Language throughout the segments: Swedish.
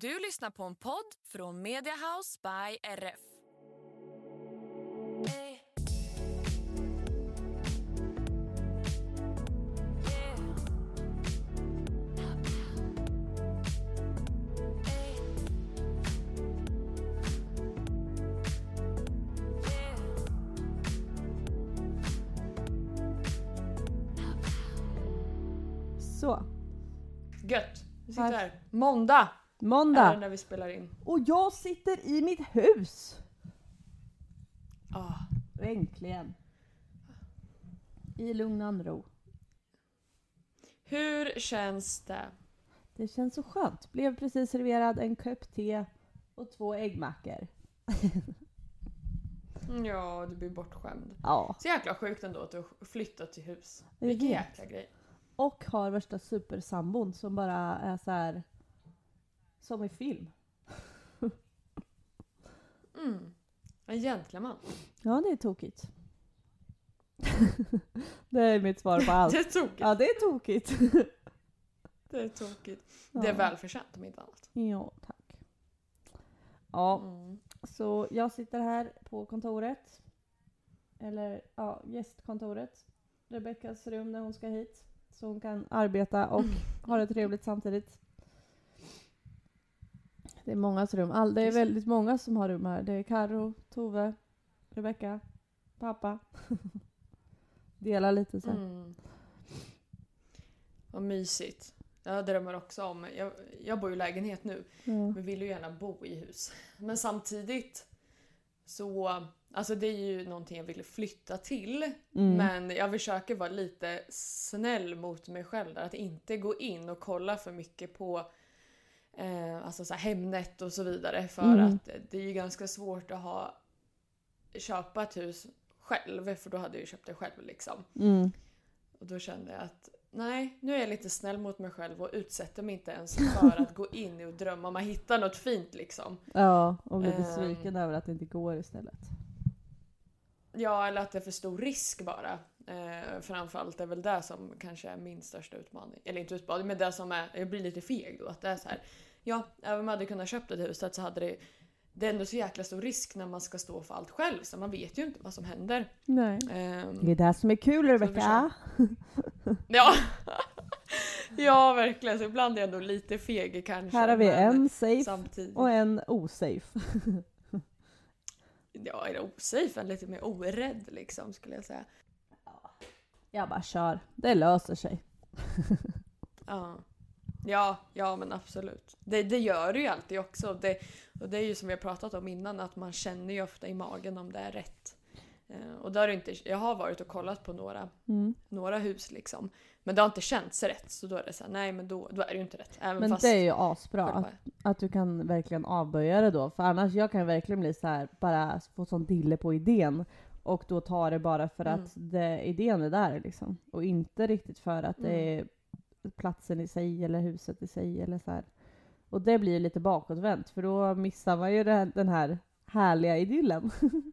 Du lyssnar på en podd från Mediahouse by RF. Så, Gött! Vi sitter Här. här. Måndag är det måndag. när vi spelar in. Och jag sitter i mitt hus! Ah, Äntligen. I lugn och ro. hur känns det? Det känns så skönt. Blev precis serverad en kopp te och två äggmackor. Mm, Ja, du blir bortskämd. Ja, Så jäkla sjukt ändå att du flyttat till hus. Vilken jäkla grej. och har värsta supersambon som bara är så här som i film. Mm. En gentleman. Ja, det är tokigt. det är mitt svar på allt. Det är tokigt. Ja, det är tokigt. Det är tokigt. Det är välförtjänt om inte annat. Ja, tack. Ja, Mm. så jag sitter här på kontoret. Eller ja, gästkontoret. Rebeckas rum när hon ska hit. Så hon kan arbeta och ha det trevligt samtidigt. Det är mångas rum. All, det är väldigt många som har rum här. Det är Karo, Tove, Rebecka, pappa. Delar lite så här. Mm. Vad mysigt. Jag drömmer också om, jag, jag bor i lägenhet nu, Ja. men vill ju gärna bo i hus. Men samtidigt så, alltså det är ju någonting jag vill flytta till. Mm. Men jag försöker vara lite snäll mot mig själv där. Att inte gå in och kolla för mycket på eh, alltså så här Hemnet och så vidare. För Mm. att det är ju ganska svårt att ha köpa ett hus själv. För då hade jag ju köpt det själv liksom. Mm. Och då kände jag att nej, nu är jag lite snäll mot mig själv och utsätter mig inte ens för att gå in och drömma. Man hittar något fint liksom. Ja, och blir Ehm. besviken över att det inte går istället. Ja, eller att det är för stor risk bara. Eh, framförallt är väl det som kanske är min största utmaning. Eller inte utmaning, men det som är, jag blir lite feg då. Att det är så här, ja, även om jag hade kunnat köpa det huset så hade det det är ändå så jäkla stor risk när man ska stå för allt själv så man vet ju inte vad som händer. Nej. Ehm, Det är det som är kul Rebecka. ja. ja, verkligen. Så ibland är jag ändå lite feg kanske. Här har vi en safe Samtidigt. och en osafe. Ja, är det osafe än lite mer orädd liksom skulle jag säga. Jag bara kör. Det löser sig. Ja. Ja, ja men absolut. Det, det gör det ju alltid också. Det, och det är ju som vi har pratat om innan att man känner ju ofta i magen om det är rätt. Eh, och då har det inte, jag har varit och kollat på några, Mm. några hus liksom. Men det har inte känts rätt så då är det så här, nej men då, då är det ju inte rätt. Även Men det är ju asbra att, att du kan verkligen avböja det då. För annars jag kan verkligen bli så här bara få sån dille på idén. Och då ta det bara för Mm. att det, idén är där liksom. Och inte riktigt för att det är Mm. Platsen i sig eller huset i sig eller så här. Och det blir ju lite bakåtvänt för då missar man ju den här härliga idyllen.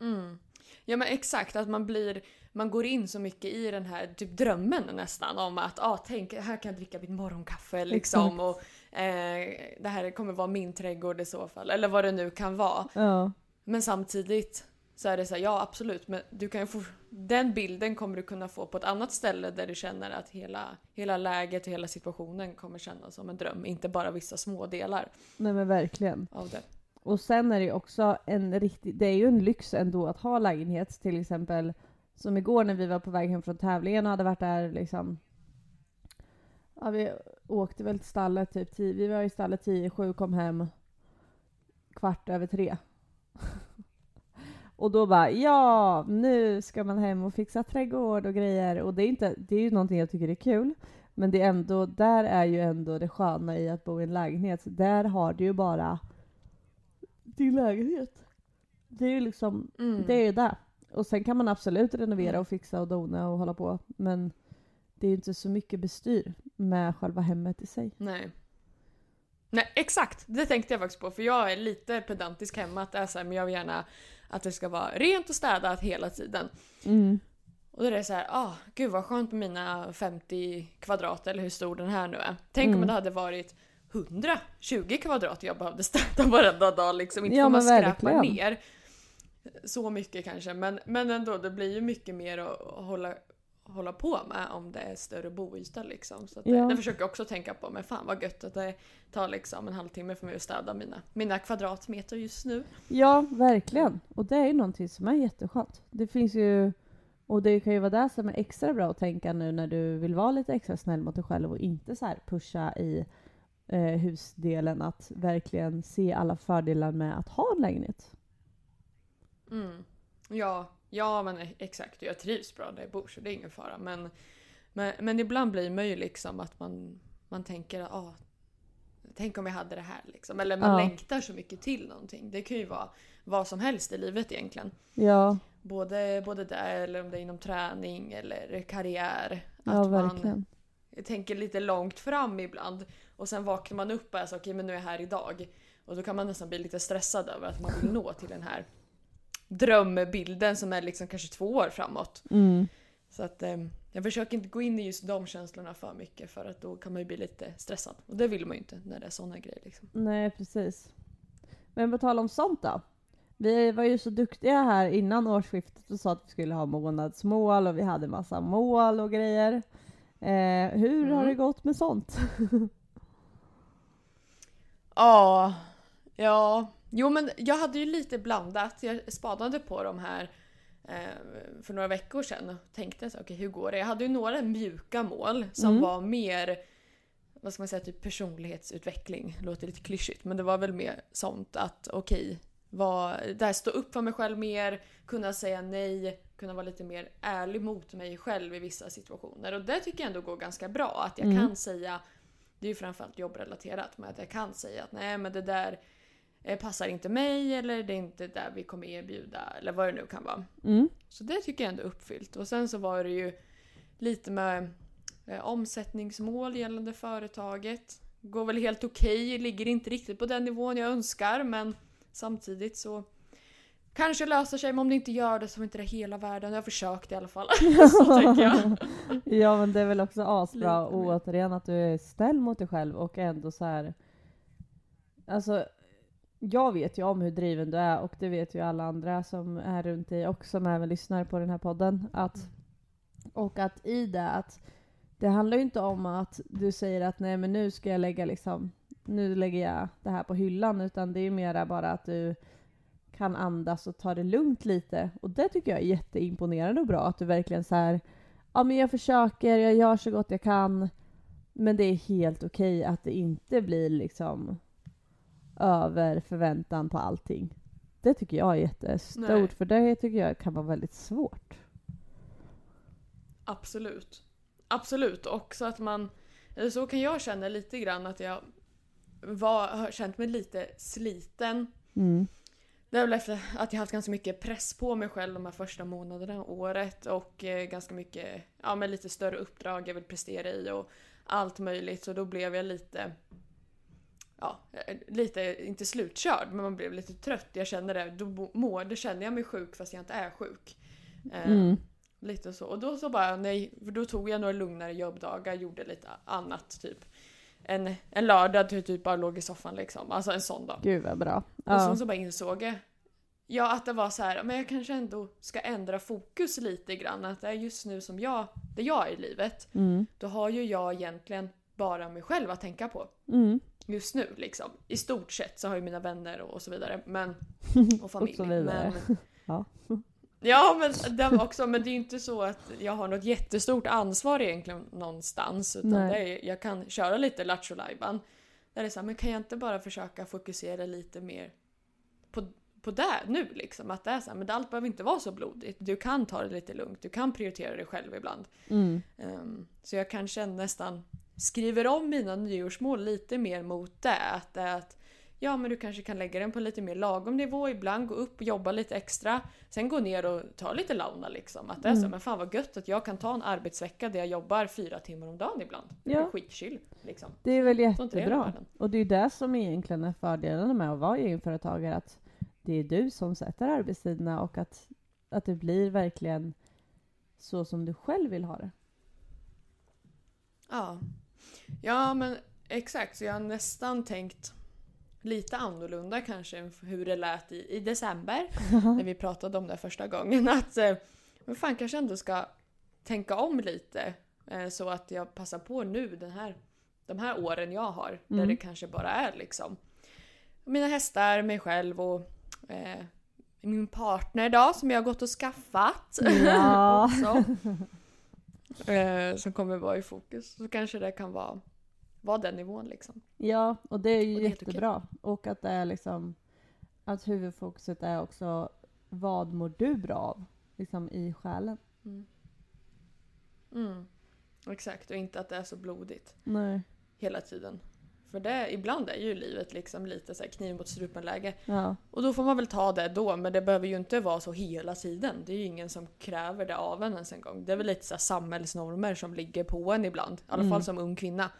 Mm. Ja men exakt, att man blir man går in så mycket i den här typ drömmen nästan om att ah, tänk här kan jag dricka mitt morgonkaffe liksom och eh, det här kommer vara min trädgård i så fall eller vad det nu kan vara. Ja. Men samtidigt så är det så här, ja absolut men du kan få, den bilden kommer du kunna få på ett annat ställe där du känner att hela, hela läget och hela situationen kommer kännas som en dröm, inte bara vissa små delar Nej men verkligen. av det. Och sen är det ju också en riktig, det är ju en lyx ändå att ha lägenhet till exempel som igår när vi var på väg hem från tävlingen och hade varit där liksom Ja vi åkte väl till stallet typ tio, vi var i stallet tio, sju kom hem kvart över tre. och då bara ja, nu ska man hem och fixa trädgård och grejer och det är inte, det är ju någonting jag tycker är kul men det är ändå, där är ju ändå det sköna i att bo i en lägenhet. Där har du ju bara din lägenhet. Det är ju liksom, Mm. det är ju det. Och sen kan man absolut renovera och fixa och dona och hålla på. Men det är ju inte så mycket bestyr med själva hemmet i sig. Nej. Nej exakt, det tänkte jag faktiskt på för jag är lite pedantisk hemma att det är så här, men jag vill gärna att det ska vara rent och städat hela tiden. Mm. Och då är det så här, ah, gud vad skönt med mina 50 kvadrat eller hur stor den här nu är. Tänk Mm. om det hade varit 120 kvadrat jag behövde städa varenda dag liksom. Inte Ja, för man verkligen. ner så mycket kanske men, men ändå det blir ju mycket mer att hålla, hålla på med om det är större boyta liksom. Så att Ja. det, det försöker jag också tänka på men fan vad gött att det tar liksom en halvtimme för mig att städa mina, mina kvadratmeter just nu. Ja, verkligen. Och det är ju någonting som är jätteskönt. Det finns ju, och det kan ju vara det som är extra bra att tänka nu när du vill vara lite extra snäll mot dig själv och inte så här pusha i eh, husdelen att verkligen se alla fördelar med att ha en lägenhet. Mm. Ja, ja men e- exakt. Jag trivs bra där jag bor så det är ingen fara. Men, men, men ibland blir man ju liksom att man, man tänker att ah, tänk om jag hade det här liksom. Eller man Ja. längtar så mycket till någonting. Det kan ju vara vad som helst i livet egentligen. Ja, Både, både där eller om det är inom träning eller karriär. ja att man verkligen. tänker lite långt fram ibland. Och sen vaknar man upp och är så okej men nu är jag här idag. Och då kan man nästan bli lite stressad över att man vill nå till den här drömbilden som är liksom kanske två år framåt. Mm. Så att eh, jag försöker inte gå in i just de känslorna för mycket för att då kan man ju bli lite stressad. Och det vill man ju inte när det är såna grejer liksom. Nej, precis. Men på tal om sånt då. Vi var ju så duktiga här innan årsskiftet och sa att vi skulle ha månadsmål och vi hade massa mål och grejer. Eh, hur har Mm. det gått med sånt? Ja, ja. Jo men jag hade ju lite blandat. Jag spanade på de här eh, för några veckor sedan och tänkte så, okej hur går det? Jag hade ju några mjuka mål som Mm. var mer vad ska man säga, typ personlighetsutveckling. Låter lite klyschigt men det var väl mer sånt att okej, okay, där stå upp för mig själv mer, kunna säga nej, kunna vara lite mer ärlig mot mig själv i vissa situationer. Och det tycker jag ändå går ganska bra. Att jag Mm. kan säga, det är ju framförallt jobbrelaterat, men att jag kan säga att nej men det där passar inte mig eller det är inte där vi kommer erbjuda eller vad det nu kan vara. Mm. Så det tycker jag ändå är uppfyllt. Och sen så var det ju lite med eh, omsättningsmål gällande företaget. Går väl helt okej, ligger inte riktigt på den nivån jag önskar men samtidigt så kanske löser sig men om det inte gör det så är inte det hela världen. Jag har försökt i alla fall. så tänker jag. ja men det är väl också asbra återigen att du är snäll mot dig själv och ändå så här. Alltså jag vet ju om hur driven du är och det vet ju alla andra som är runt dig och som även lyssnar på den här podden. Att, och att i det att det handlar ju inte om att du säger att nej men nu ska jag lägga liksom nu lägger jag det här på hyllan utan det är ju mera bara att du kan andas och ta det lugnt lite. Och det tycker jag är jätteimponerande och bra att du verkligen så här ja men jag försöker, jag gör så gott jag kan. Men det är helt okej att det inte blir liksom över förväntan på allting. Det tycker jag är jättestort, Nej. för det tycker jag kan vara väldigt svårt. Absolut. Absolut. Också att man... Så kan jag känna lite grann att jag var, har känt mig lite sliten. Mm. Det är väl efter att jag haft ganska mycket press på mig själv de här första månaderna och året och eh, ganska mycket, ja men lite större uppdrag jag vill prestera i och allt möjligt så då blev jag lite Ja, eh, lite, inte slutkörd men man blev lite trött. Jag känner det, då mår, då känner jag mig sjuk fast jag inte är sjuk. Eh, Mm. Lite så. Och då så bara, nej, för då tog jag några lugnare jobbdagar, gjorde lite annat typ. En, en lördag typ, typ bara låg i soffan liksom. Alltså en sån dag. Gud vad bra. Och Ja. sen så bara insåg jag Ja att det var så här, men jag kanske ändå ska ändra fokus lite grann. Att det är just nu som jag, det jag är i livet. Mm. Då har ju jag egentligen bara mig själv att tänka på. Mm. Just nu liksom. I stort sett så har jag mina vänner och, och så vidare. Men, och familj. Och. Men, Ja. Ja men den också, men det är ju inte så att jag har något jättestort ansvar egentligen någonstans. Utan Nej. det är, jag kan köra lite lattjo. Där det är så här, men kan jag inte bara försöka fokusera lite mer på, på det nu liksom? Att det är så här, men allt behöver inte vara så blodigt. Du kan ta det lite lugnt, du kan prioritera dig själv ibland. Mm. Ehm, så jag kanske nästan skriver om mina nyårsmål lite mer mot det. Att det att ja men du kanske kan lägga den på lite mer lagom nivå, ibland gå upp och jobba lite extra. Sen gå ner och ta lite launa liksom. Att det är så, Mm. men fan vad gött att jag kan ta en arbetsvecka där jag jobbar fyra timmar om dagen ibland. Det Ja. skitchill liksom. Det är väl det jättebra. världen. Och det är ju det som egentligen är fördelen med att vara egenföretagare. Att det är du som sätter arbetstiderna och att, att det blir verkligen så som du själv vill ha det. Ja. Ja men Exakt, så jag har nästan tänkt lite annorlunda kanske än hur det lät i, i december när vi pratade om det första gången. Att eh, men fan kanske ändå ska tänka om lite eh, så att jag passar på nu den här, de här åren jag har där Mm. det kanske bara är liksom mina hästar, mig själv och eh, min partner då som jag har gått och skaffat. Ja. Eh, som kommer vara i fokus. Så kanske det kan vara, vara den nivån liksom. Ja, och det är ju Och det är jättebra. Och att det är liksom att huvudfokuset är också vad mår du bra av? Liksom i själen. Mm. Exakt, och inte att det är så blodigt Nej. hela tiden. För det, ibland är ju livet liksom lite så här kniv mot strupen-läge. Ja. Och då får man väl ta det då, men det behöver ju inte vara så hela tiden. Det är ju ingen som kräver det av en ens en gång. Det är väl lite så samhällsnormer som ligger på en ibland. I alla Mm. fall som ung kvinna.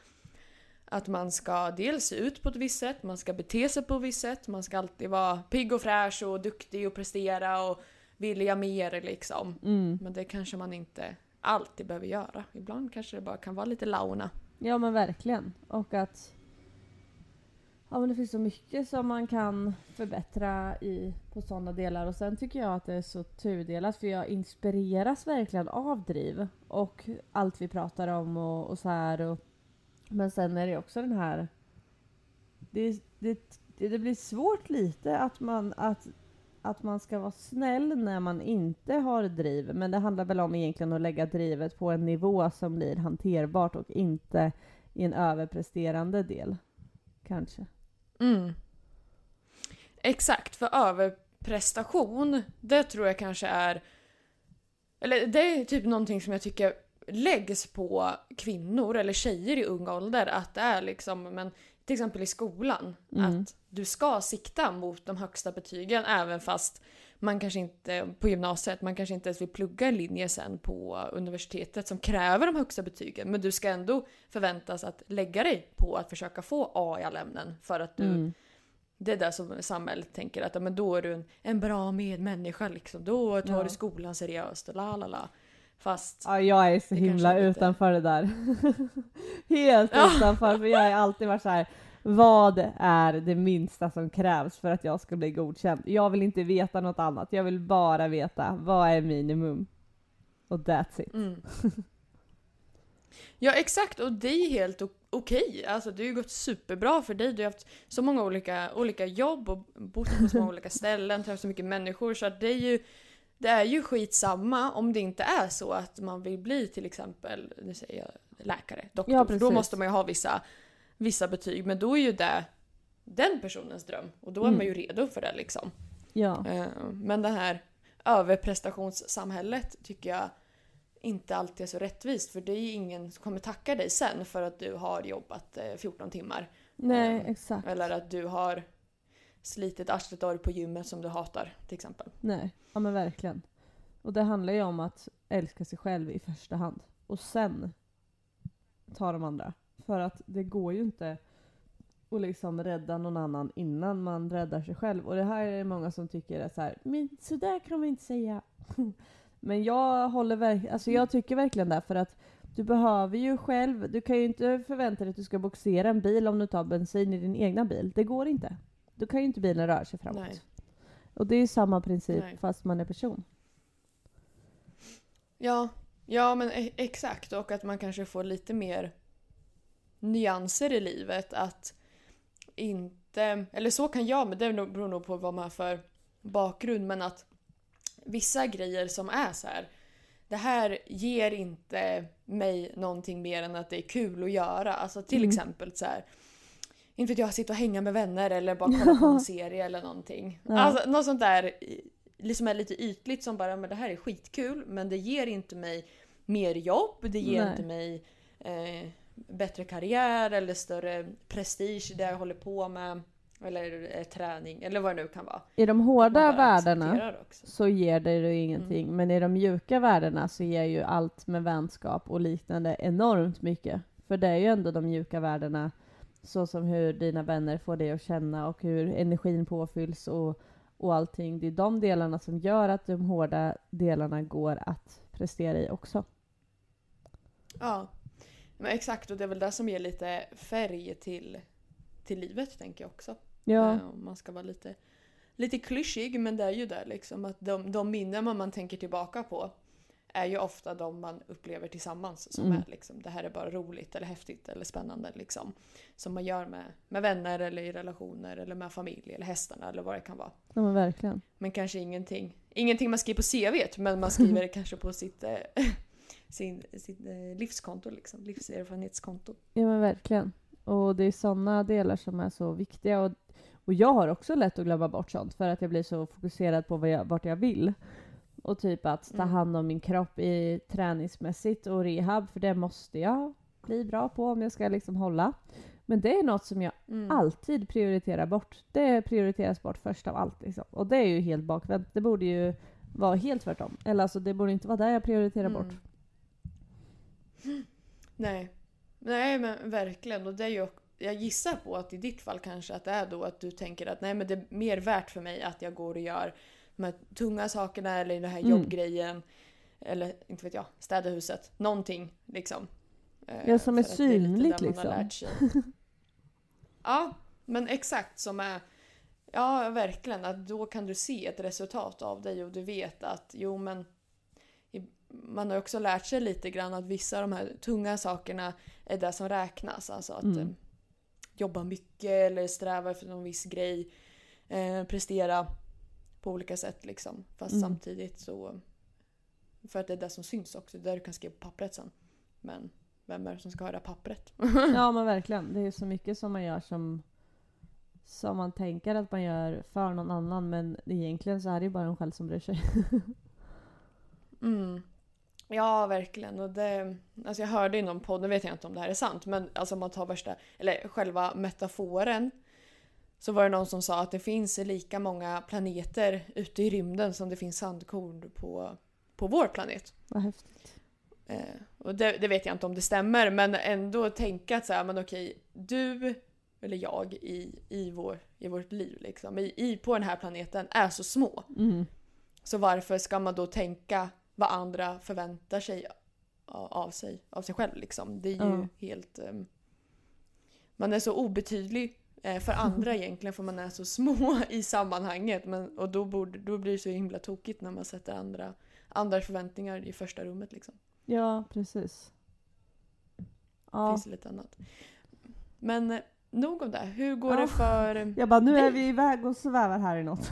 Att man ska dels se ut på ett visst sätt, man ska bete sig på ett visst sätt, man ska alltid vara pigg och fräsch och duktig och prestera och vilja mer liksom. Mm. Men det kanske man inte alltid behöver göra. Ibland kanske det bara kan vara lite launa. ja, men verkligen. Och att ja, men det finns så mycket som man kan förbättra i, på sådana delar. Och sen tycker jag att det är så tudelat för jag inspireras verkligen av driv och allt vi pratar om och, och så här. Och, men sen är det också den här... Det, det, det, blir svårt lite att man, att, att man ska vara snäll när man inte har driv. Men det handlar väl om egentligen att lägga drivet på en nivå som blir hanterbart och inte i en överpresterande del. Kanske. Mm. Exakt, för överprestation, det tror jag kanske är... Eller det är typ någonting som jag tycker läggs på kvinnor eller tjejer i ung ålder. Att det är liksom, men till exempel i skolan, Mm. att du ska sikta mot de högsta betygen även fast man kanske inte, på gymnasiet, man kanske inte ens vill plugga en linje sen på universitetet som kräver de högsta betygen. Men du ska ändå förväntas att lägga dig på att försöka få A i alla ämnen för att du Mm. det är det som samhället tänker att ja, men då är du en, en bra medmänniska liksom. Då tar Ja. du skolan seriöst och la la la. Fast Ja, jag är så himla utanför det där. Helt Ja. utanför, för jag har alltid varit så här. Vad är det minsta som krävs för att jag ska bli godkänd? Jag vill inte veta något annat. Jag vill bara veta vad är minimum. Och that's it. mm. Ja exakt och det är helt okej. Alltså det har ju gått superbra för dig. Du har haft så många olika, olika jobb och bott på så många olika ställen, träffat så mycket människor så att det är ju det är ju skitsamma om det inte är så att man vill bli till exempel, nu säger jag läkare, doktor. Ja, då måste man ju ha vissa, vissa betyg men då är ju det den personens dröm och då är Mm. man ju redo för det liksom. Ja. Eh, Men det här överprestationssamhället tycker jag inte alltid är så rättvist för det är ju ingen som kommer tacka dig sen för att du har jobbat eh, 14 timmar. Nej, Eh, exakt. Eller att du har slitit arslet av på gymmet som du hatar till exempel. Nej, ja men verkligen. Och det handlar ju om att älska sig själv i första hand. Och sen ta de andra. För att det går ju inte att liksom rädda någon annan innan man räddar sig själv. Och det här är det många som tycker är så här, men sådär kan man inte säga. men jag håller verkligen, alltså jag tycker verkligen det för att du behöver ju själv, du kan ju inte förvänta dig att du ska boxera en bil om du tar bensin i din egna bil. Det går inte. Då kan ju inte bilen röra sig framåt. Nej. Och det är ju samma princip Nej. fast man är person. Ja, ja men e- exakt och att man kanske får lite mer nyanser i livet att inte, eller så kan jag, men det beror nog på vad man har för bakgrund, men att vissa grejer som är så här. Det här ger inte mig någonting mer än att det är kul att göra. Alltså till Mm. exempel så här. Inte vet jag, sitta och hänga med vänner eller bara kolla på en serie eller någonting. Ja. Alltså något sånt där liksom är lite ytligt som bara men det här är skitkul men det ger inte mig mer jobb, det ger Nej. inte mig eh, bättre karriär eller större prestige i det jag håller på med. Eller eh, träning eller vad det nu kan vara. I de hårda värdena så ger det ju ingenting. Mm. Men i de mjuka värdena så ger ju allt med vänskap och liknande enormt mycket. För det är ju ändå de mjuka värdena, så som hur dina vänner får dig att känna och hur energin påfylls och, och allting. Det är de delarna som gör att de hårda delarna går att prestera i också. Ja. Men exakt, och det är väl det som ger lite färg till, till livet tänker jag också. Ja, Eh, om man ska vara lite, lite klyschig, men det är ju det liksom att de, de minnen man, man tänker tillbaka på är ju ofta de man upplever tillsammans som Mm. är liksom det här är bara roligt eller häftigt eller spännande liksom. Som man gör med, med vänner eller i relationer eller med familj eller hästarna eller vad det kan vara. ja men verkligen. Men kanske ingenting, ingenting man skriver på CV men man skriver det kanske på sitt, eh, sin, sitt eh, livskonto liksom, livserfarenhetskonto. Ja men verkligen. Och det är sådana delar som är så viktiga. Och, och jag har också lätt att glömma bort sånt för att jag blir så fokuserad på vad jag, vart jag vill. Och typ att ta Mm. hand om min kropp i träningsmässigt och rehab, för det måste jag bli bra på om jag ska liksom hålla. Men det är något som jag Mm. alltid prioriterar bort. Det prioriteras bort först av allt. Liksom. Och det är ju helt bakvänt. Det borde ju vara helt tvärtom. Eller alltså det borde inte vara det jag prioriterar bort. Nej. Nej men verkligen. Och det är ju, jag gissar på att i ditt fall kanske att det är då att du tänker att nej men det är mer värt för mig att jag går och gör de här tunga sakerna eller den här Mm. jobbgrejen. Eller inte vet jag, städa huset. Någonting liksom. Eh, Ja, som är synligt, liksom. Ja, men exakt som är Ja, verkligen. Att då kan du se ett resultat av dig och du vet att jo men man har också lärt sig lite grann att vissa av de här tunga sakerna är det som räknas. Alltså att Mm. eh, jobba mycket eller sträva efter någon viss grej. Eh, prestera på olika sätt liksom. Fast Mm. samtidigt så... För att det är det som syns också. Det är där du kan skriva på pappret sen. Men vem är det som ska höra pappret? Ja men verkligen. Det är så mycket som man gör som, som man tänker att man gör för någon annan men egentligen så är det ju bara en själv som bryr sig. Mm. Ja, verkligen. Och det, alltså jag hörde i någon podd, nu vet jag inte om det här är sant, men alltså om man tar värsta, eller själva metaforen. Så var det någon som sa att det finns lika många planeter ute i rymden som det finns sandkorn på, på vår planet. Vad häftigt. Eh, och det, det vet jag inte om det stämmer, men ändå tänka att så här, men okej, du eller jag i, i, vår, i vårt liv, liksom, i, i, på den här planeten är så små. Mm. Så varför ska man då tänka vad andra förväntar sig av sig, av sig själv liksom? Det är ju Ja. helt... ehm, man är så obetydlig eh, för andra egentligen för man är så små i sammanhanget. Men, och då, borde, då blir det så himla tokigt när man sätter andra, andras förväntningar i första rummet liksom. Ja precis. Ja. Finns det lite annat. Men eh, nog om det. Hur går Ja. det för... Jag bara, nu är vi iväg och svävar här i något.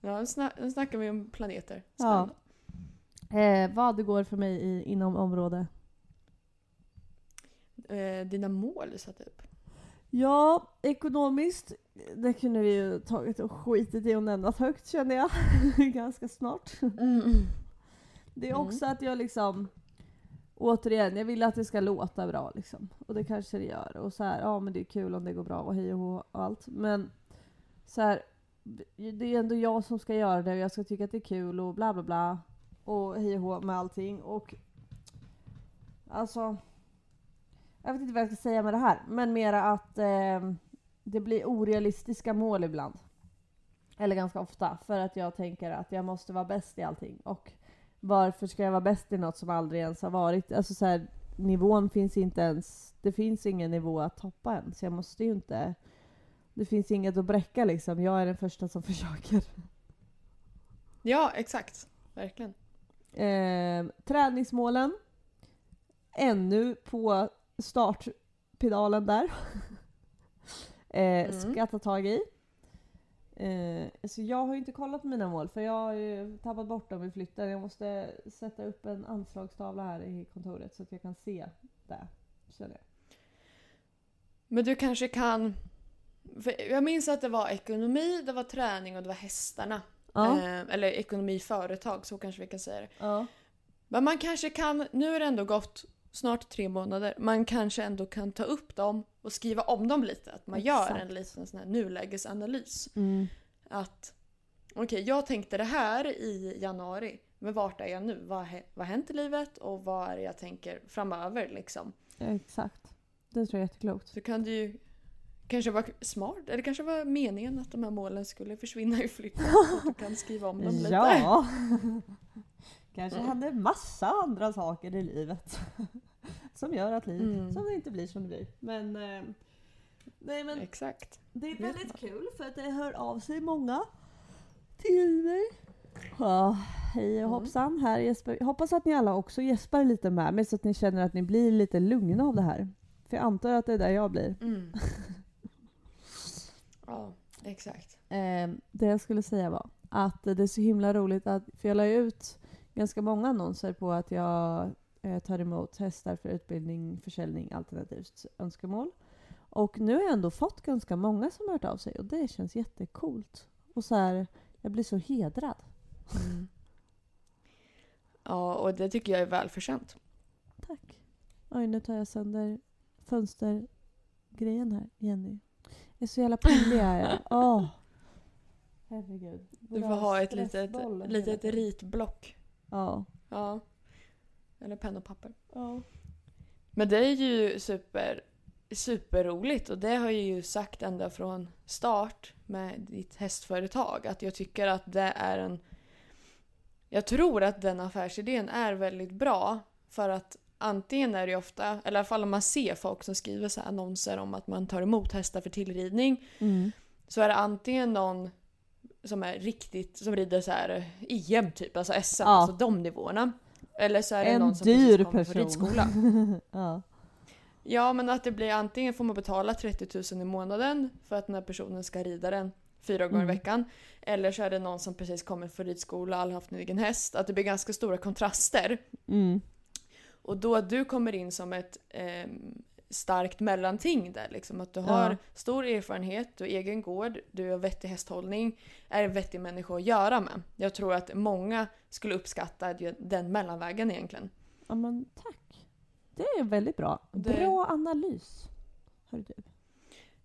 Ja, nu sna- nu snackar vi om planeter. Ja. Eh, vad går för mig i, inom område? Eh, dina mål du satte upp. Ja, ekonomiskt. Det kunde vi ju tagit och skitit i och nämnat högt känner jag. Ganska snart. Det är Mm. också att jag liksom Återigen, jag vill att det ska låta bra liksom. Och det kanske det gör. Och så här, ja men det är kul om det går bra och hej och och allt. Men så här, det är ändå jag som ska göra det och jag ska tycka att det är kul och bla bla bla. Och hej och hå med allting. Och alltså Jag vet inte vad jag ska säga med det här. Men mera att eh, det blir orealistiska mål ibland. Eller ganska ofta. För att jag tänker att jag måste vara bäst i allting. Och varför ska jag vara bäst i något som aldrig ens har varit? Alltså så här, nivån finns inte ens. Det finns ingen nivå att toppa än. Så jag måste ju inte. Det finns inget att bräcka liksom. Jag är den första som försöker. Ja, exakt. Verkligen. Eh, träningsmålen. Ännu på startpedalen där. eh, Mm. Ska ta tag i. Eh, så jag har ju inte kollat på mina mål för jag har ju tappat bort dem i flytten. Jag måste sätta upp en anslagstavla här i kontoret så att jag kan se det. Känner jag. Men du kanske kan... Jag minns att det var ekonomi, det var träning och det var hästarna. Ja. Eh, eller ekonomi, företag, så kanske vi kan säga det. ja. Men man kanske kan, nu är det ändå gått snart tre månader, man kanske ändå kan ta upp dem och skriva om dem lite. Att man gör Exakt. en liten sån här nulägesanalys. Mm. Att okej, jag tänkte det här i januari, men vart är jag nu? Vad, vad har hänt i livet och vad är det jag tänker framöver liksom? Exakt. Det tror jag är jätteklokt. Så kan det ju kanske vara smart, eller kanske var meningen att de här målen skulle försvinna i flytten. så att du kan skriva om dem lite. Ja! Kanske Mm. hände massa andra saker i livet. som gör att, liv, Mm. som det inte blir som det blir. Men, eh, nej, men Exakt. det är väldigt kul för att det hör av sig många till mig. Ja, hej och Mm. hoppsan, här Jesper. Jag hoppas att ni alla också gäspar lite med mig så att ni känner att ni blir lite lugna av det här. För jag antar att det är där jag blir. Mm. Ja, exakt. Eh, det jag skulle säga var att det är så himla roligt att, för jag la ut ganska många annonser på att jag eh, tar emot hästar för utbildning, försäljning alternativt önskemål. Och nu har jag ändå fått ganska många som har hört av sig och det känns jättecoolt. Och så här, jag blir så hedrad. Mm. Ja, och det tycker jag är välförtjänt. Tack. Oj, nu tar jag sönder fönstergrejen här, Jenny. Jag är så jävla pinglig är jag. Åh. Herregud. Du får ha ett litet, litet ritblock. Ja. Ja. Eller penna och papper. ja. Men det är ju super, superroligt och det har jag ju sagt ända från start med ditt hästföretag att jag tycker att det är en... Jag tror att den affärsidén är väldigt bra för att antingen är det ofta, eller i alla fall om man ser folk som skriver så här annonser om att man tar emot hästar för tillridning Mm. så är det antingen någon som är riktigt, som rider så här EM typ, alltså SM, Ja. alltså de nivåerna. Eller så är det En någon som dyr precis kommer från person. ridskola. ja. Ja, men att det blir antingen får man betala 30 000 i månaden för att den här personen ska rida den fyra gånger Mm. i veckan. Eller så är det någon som precis kommer från ridskola och aldrig haft en egen häst. Att det blir ganska stora kontraster. Mm. Och då att du kommer in som ett ehm, starkt mellanting där liksom. Att du har Ja. stor erfarenhet, du har egen gård, du har vettig hästhållning, är en vettig människa att göra med. Jag tror att många skulle uppskatta den mellanvägen egentligen. ja, men tack. Det är väldigt bra. Det- Bra analys. Hör du.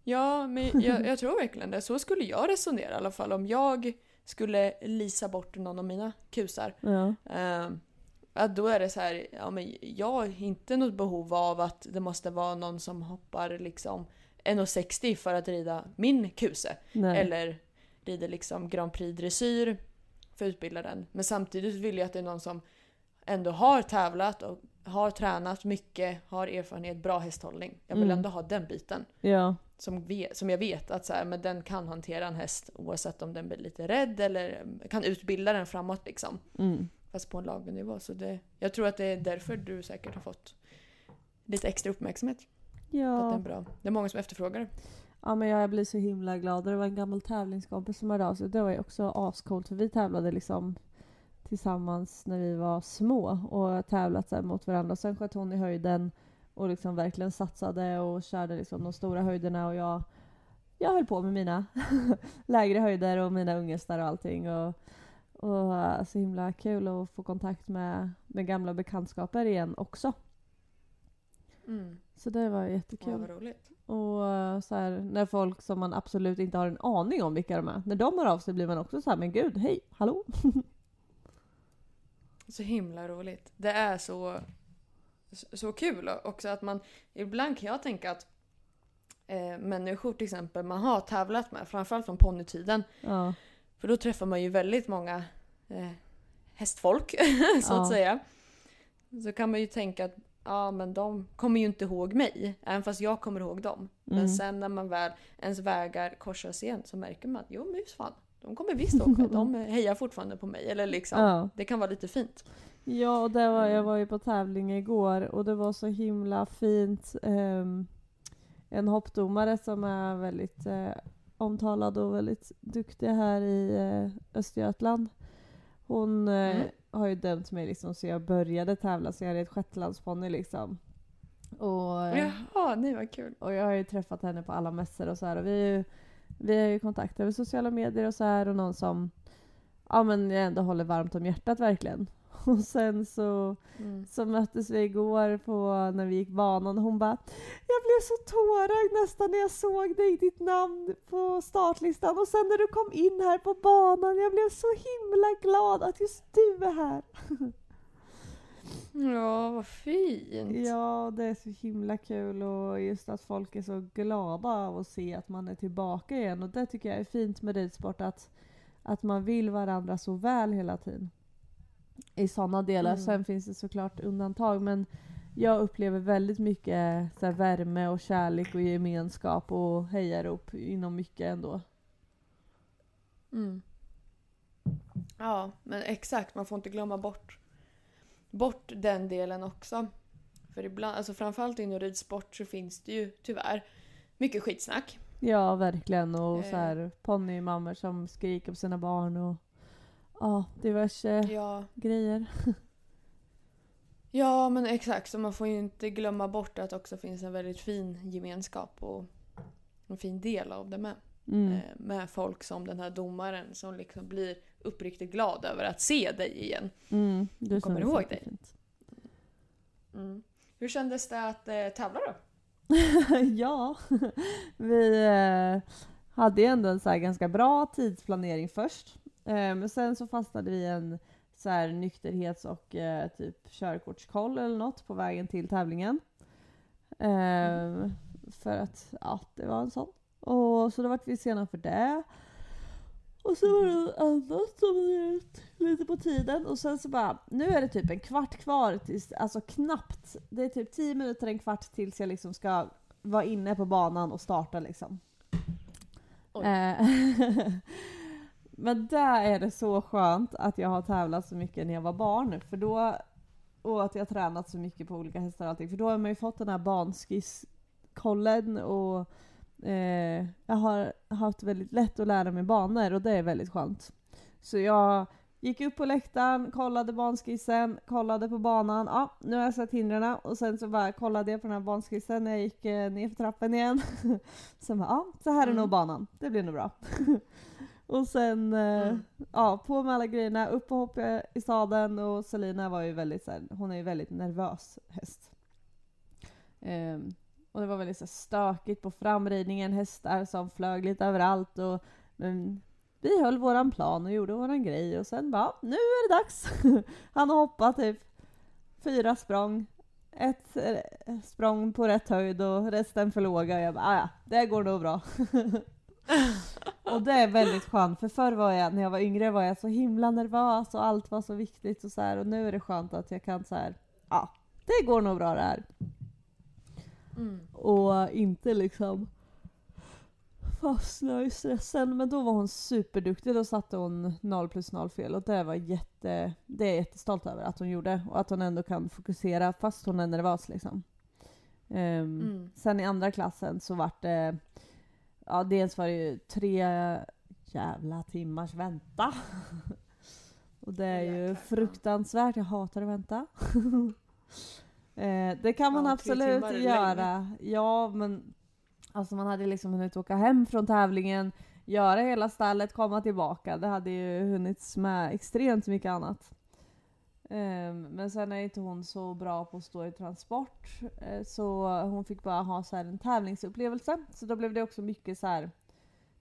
Ja, men jag, jag tror verkligen det. Så skulle jag resonera i alla fall om jag skulle lisa bort någon av mina kusar. Ja. Eh, att då är det så här, ja men jag har inte något behov av att det måste vara någon som hoppar liksom 1,60 för att rida min kuse. Nej. Eller rider liksom Grand Prix dressyr för att utbilda den. Men samtidigt vill jag att det är någon som ändå har tävlat och har tränat mycket, har erfarenhet, bra hästhållning. Jag vill Mm. ändå ha den biten Ja. som, vet, som jag vet att så här, men den kan hantera en häst oavsett om den blir lite rädd eller kan utbilda den framåt liksom. Mm. Fast på en laglig nivå. Så det, jag tror att det är därför du säkert har fått lite extra uppmärksamhet. Att det, är Ja. bra. det är många som efterfrågar det. ja, men jag blir så himla glad. Det var en gammal tävlingskompis som hörde av sig. Det var ju också ascoolt för vi tävlade liksom tillsammans när vi var små och tävlat så mot varandra. Sen sköt hon i höjden och liksom verkligen satsade och körde liksom de stora höjderna och jag, jag höll på med mina lägre höjder och mina ungestar och allting. Och, och äh, så himla kul att få kontakt med, med gamla bekantskaper igen också. Mm. Så det var Ja, jättekul. vad roligt. Och eh, så här, när folk som man absolut inte har en aning om vilka de är, när de hör av sig blir man också så här, men gud, hej, hallå? Så himla roligt. Det är så, så, så kul också att man... Ibland kan jag tänka att eh, människor till exempel man har tävlat med, framförallt från ponnytiden, Ja, För då träffar man ju väldigt många eh, hästfolk, så att säga. Så kan man ju tänka att ja, men de kommer ju inte ihåg mig, även fast jag kommer ihåg dem. Mm. Men sen när man väl, ens vägar korsas igen så märker man att jo just fan, de kommer visst ihåg De hejar fortfarande på mig. Eller liksom, Ja. det kan vara lite fint. ja och det var, jag var ju på tävling igår och det var så himla fint. ehm, en hoppdomare som är väldigt eh, omtalad och väldigt duktig här i eh, Östergötland. Hon eh, Mm. har ju dömt mig liksom så jag började tävla så jag red shetlandsponny liksom. Och, eh, Jaha, nej vad kul. Och jag har ju träffat henne på alla mässor och så här och vi är ju, vi har ju kontakt över sociala medier och så här och någon som ja men jag ändå håller varmt om hjärtat verkligen. Och sen så, Mm. så möttes vi igår på när vi gick banan och hon bara Jag blev så tårögd nästan när jag såg dig, ditt namn på startlistan och sen när du kom in här på banan jag blev så himla glad att just du är här. Ja, vad fint. Ja, det är så himla kul och just att folk är så glada av att se att man är tillbaka igen och det tycker jag är fint med ridsport att, att man vill varandra så väl hela tiden. I sådana delar. Mm. Sen finns det såklart undantag men jag upplever väldigt mycket så här, värme och kärlek och gemenskap och hejarop inom mycket ändå. Mm. Ja, men exakt. Man får inte glömma bort, bort den delen också. För ibland, alltså framförallt inom ridsport så finns det ju tyvärr mycket skitsnack. Ja, verkligen. Och Eh. så här ponnymammor som skriker på sina barn och ja, diverse Ja, grejer. ja men exakt. Så man får ju inte glömma bort att det också finns en väldigt fin gemenskap och en fin del av det med. Mm. Eh, Med folk som den här domaren som liksom blir uppriktigt glad över att se dig igen. Mm. Du kommer ihåg jättefint. Mm. Hur kändes det att eh, tävla då? ja, vi eh, hade ju ändå en så här ganska bra tidsplanering först. Men sen så fastnade vi i en så här nykterhets och eh, typ körkortskoll eller något på vägen till tävlingen. Eh, för att ja, det var en sån. Och så då vart vi sena för det. Och så var det något annat som var ut lite på tiden och sen så bara, nu är det typ en kvart kvar tills, alltså knappt. Det är typ 10 minuter, en kvart tills jag liksom ska vara inne på banan och starta liksom. Men där är det så skönt att jag har tävlat så mycket när jag var barn. För då, och att jag har tränat så mycket på olika hästar och allting. För då har man ju fått den här banskisskollen och eh, jag har haft väldigt lätt att lära mig banor och det är väldigt skönt. Så jag gick upp på läktaren, kollade banskissen, kollade på banan. Ja, nu har jag sett hindren och sen så bara kollade jag på den här banskissen när jag gick eh, ner för trappen igen. sen bara, ja, så här är Mm. nog banan. Det blir nog bra. och sen, eh, Mm. ja, på med alla grejerna, upp och hoppa i sadeln och Selina var ju väldigt så här, hon är ju väldigt nervös häst. Ehm, och det var väldigt så här, stökigt på framridningen, hästar som flög lite överallt och men vi höll våran plan och gjorde våran grej och sen bara, nu är det dags! Han har hoppat typ fyra språng, ett eh, språng på rätt höjd och resten för låga jag bara, "Ah, ja, det går nog bra. och det är väldigt skönt för förr var jag, när jag var yngre var jag så himla nervös och allt var så viktigt och så här och nu är det skönt att jag kan så här, ja, det går nog bra det här. Mm. Och inte liksom fastna i stressen. Men då var hon superduktig. Då satte hon 0 plus 0 fel och det var jätte, det är jag jättestolt över att hon gjorde. Och att hon ändå kan fokusera fast hon är nervös liksom. Ehm, Mm. Sen i andra klassen så vart det, ja dels var det ju tre jävla timmars vänta. Och det är ju fruktansvärt, jag hatar att vänta. eh, det kan man Ja, absolut göra. Ja men alltså man hade liksom hunnit åka hem från tävlingen, göra hela stallet, komma tillbaka. Det hade ju hunnits med extremt mycket annat. Ehm, men sen är inte hon så bra på att stå i transport. eh, så hon fick bara ha så en tävlingsupplevelse. Så då blev det också mycket så här.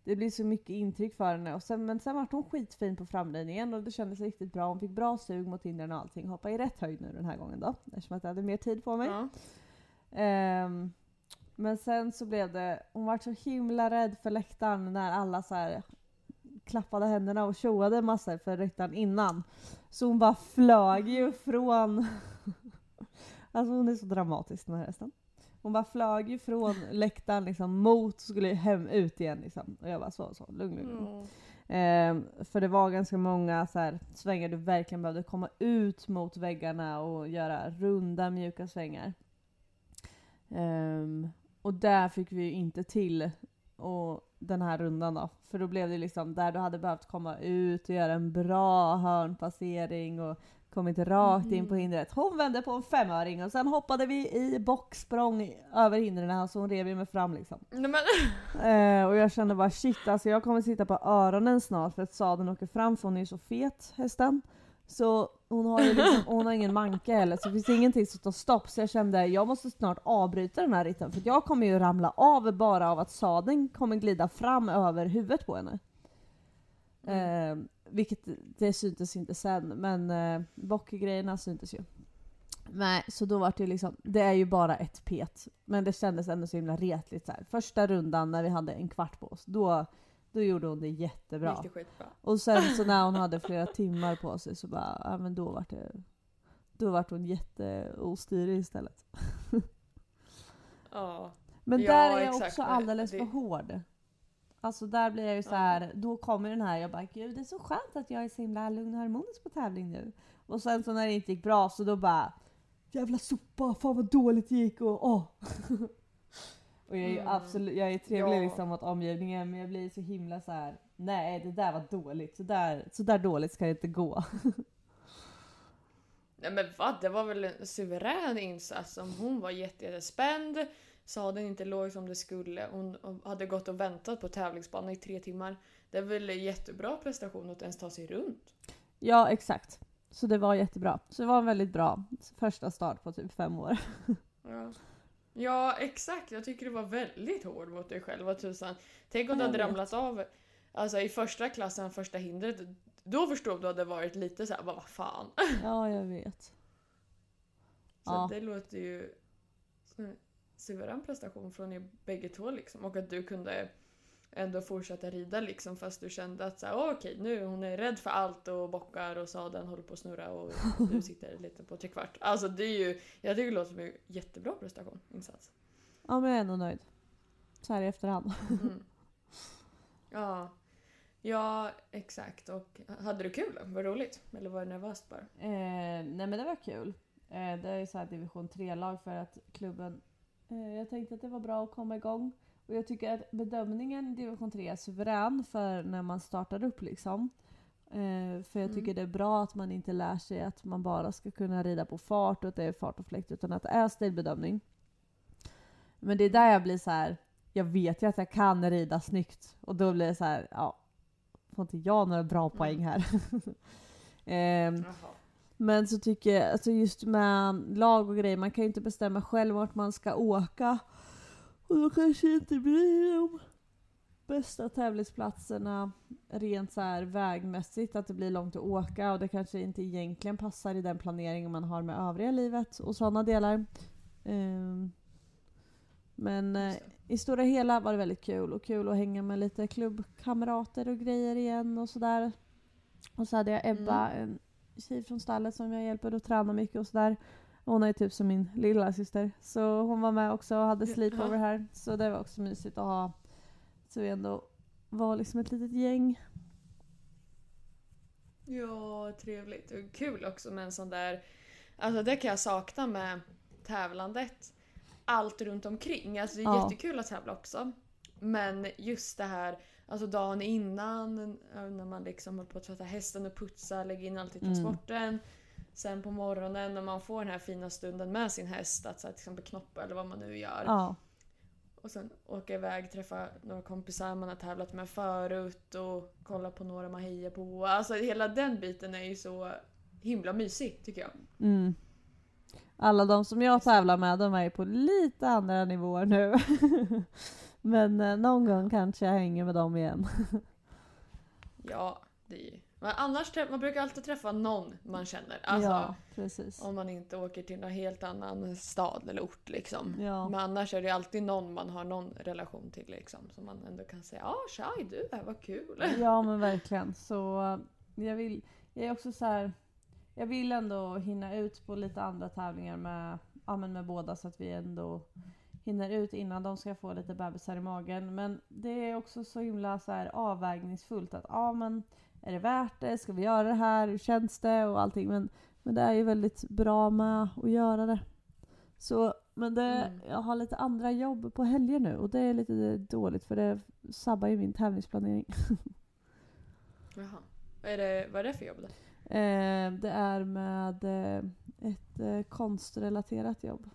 Det blir så mycket intryck för henne. Och sen, men sen var hon skitfin på framridningen och det kändes riktigt bra. Hon fick bra sug mot hindren och allting. Hoppa i rätt höjd nu den här gången då. Eftersom att jag hade mer tid på mig. Ja. Ehm, men sen så blev det, hon var så himla rädd för läktaren när alla så här klappade händerna och tjoade massor för läktaren innan. Så hon bara flög ju från... alltså hon är så dramatisk den här hästen. Hon bara flög ju från läktaren liksom mot skulle hem ut igen liksom. Och jag bara så, så, lugn. lugn. Mm. Ehm, för det var ganska många så här, svängar du verkligen behövde komma ut mot väggarna och göra runda mjuka svängar. Ehm, och där fick vi ju inte till och den här rundan då. För då blev det liksom där du hade behövt komma ut och göra en bra hörnpassering och kommit rakt in på Mhm. hindret. Hon vände på en femöring och sen hoppade vi i bocksprång över hindren så hon rev ju mig fram liksom. Eh, och jag kände bara shit, alltså jag kommer sitta på öronen snart för att sadeln åker fram för hon är ju så fet hästen. Så hon har ju liksom, hon har ingen manke heller så det finns ingenting som tar stopp så jag kände jag måste snart avbryta den här ritten för jag kommer ju ramla av bara av att sadeln kommer glida fram över huvudet på henne. Eh, vilket det syntes inte sen men eh, bockgrejerna syntes ju. Nej, så då var det liksom, det är ju bara ett pet. Men det kändes ändå så himla retligt så här. Första rundan när vi hade en kvart på oss, då, då gjorde hon det jättebra. gick det skitbra. Och sen så när hon hade flera timmar på sig så bara, ja men då var det Då vart hon jätteostyrig istället. Ja. Men Ja, där är jag också alldeles det- för hård. Alltså där blir jag ju så Ja. här, då kommer den här, jag bara gud det är så skönt att jag är så himla lugn och harmonisk på tävling nu. Och sen så när det inte gick bra så då bara Jävla sopa, fan vad dåligt det gick och åh. och jag är Mm. absolut, jag är trevlig Ja. liksom mot omgivningen men jag blir så himla så här. nej det där var dåligt, så där, så där dåligt ska det inte gå. Nej men vad? Det var väl en suverän insats. Om hon var jätte- jättespänd, sa den inte låg som det skulle. Hon hade gått och väntat på tävlingsbanan i tre timmar. Det är väl en jättebra prestation att ens ta sig runt. ja exakt. Så det var jättebra. Så det var en väldigt bra första start på typ fem år. Ja. Ja, exakt. Jag tycker det var väldigt hård mot dig själv. Vad tusan. Tänk om du hade ramlat av alltså, i första klassen, första hindret. Då förstår du hade varit lite så här, bara, vad fan. Ja jag vet. Så Ja. det låter ju suverän prestation från er bägge två liksom. Och att du kunde ändå fortsätta rida liksom fast du kände att så här, "Åh, okej nu hon är rädd för allt och bockar och sadeln håller på att snurra och du sitter lite på trekvart. Alltså det är ju, jag tycker det låter som en jättebra prestation, insats. Ja men jag är ändå nöjd. Så här i efterhand. Mm. Ja. Ja, exakt. Och hade du kul då? Var det roligt? Eller var det nervöst bara? Eh, nej men det var kul. Eh, det är ju så här division 3-lag för att klubben... Eh, jag tänkte att det var bra att komma igång. Och jag tycker att bedömningen i division 3 är suverän för när man startar upp liksom. Eh, för jag tycker Mm. det är bra att man inte lär sig att man bara ska kunna rida på fart och att det är fart och fläkt utan att det är stilbedömning. Men det är där jag blir så här. jag vet ju att jag kan rida snyggt och då blir det så här, ja, får inte jag några bra poäng här? Ehm, Jaha. men så tycker jag, alltså just med lag och grejer, man kan ju inte bestämma själv vart man ska åka. Och då kanske det inte blir de bästa tävlingsplatserna rent så här vägmässigt, att det blir långt att åka och det kanske inte egentligen passar i den planeringen man har med övriga livet och sådana delar. Ehm, men eh, i stora hela var det väldigt kul och kul att hänga med lite klubbkamrater och grejer igen och sådär. Och så hade jag Ebba, en tjej från stallet som jag hjälper att träna mycket och sådär. Hon är typ som min lilla syster Så hon var med också och hade sleepover här. Så det var också mysigt att ha. Så vi ändå var liksom ett litet gäng. Ja, trevligt. Och kul också med en sån där... Alltså det kan jag sakna med tävlandet. Allt runt omkring. Alltså det är Ja. jättekul att tävla också. Men just det här, alltså dagen innan när man liksom håller på att tvätta hästen och putsa, lägga in allt i Mm. Sen på morgonen när man får den här fina stunden med sin häst, att så här, till exempel knoppa eller vad man nu gör. Ja, Och sen åka iväg, träffa några kompisar man har tävlat med förut och kolla på några man hejar på. Alltså hela den biten är ju så himla mysig tycker jag. mm. Alla de som jag tävlar med de är ju på lite andra nivåer nu. Men eh, någon gång kanske jag hänger med dem igen. Ja, det är ju... Men annars man brukar alltid träffa någon man känner. Alltså, ja, precis. Om man inte åker till någon helt annan stad eller ort liksom. Ja. Men annars är det alltid någon man har någon relation till liksom. Som man ändå kan säga ja tja, du här, vad kul. Ja men verkligen. Så jag vill, jag är också så här. Jag vill ändå hinna ut på lite andra tävlingar med, ja, men med båda så att vi ändå hinner ut innan de ska få lite bebisar i magen. Men det är också så himla så här avvägningsfullt att ja men är det värt det? Ska vi göra det här? Hur känns det? Och allting. Men, men det är ju väldigt bra med att göra det. Så, men det, Mm. jag har lite andra jobb på helger nu och det är lite dåligt för det sabbar ju min tävlingsplanering. Jaha. Vad är det, vad är det för jobb då? Eh, det är med eh, ett eh, konstrelaterat jobb.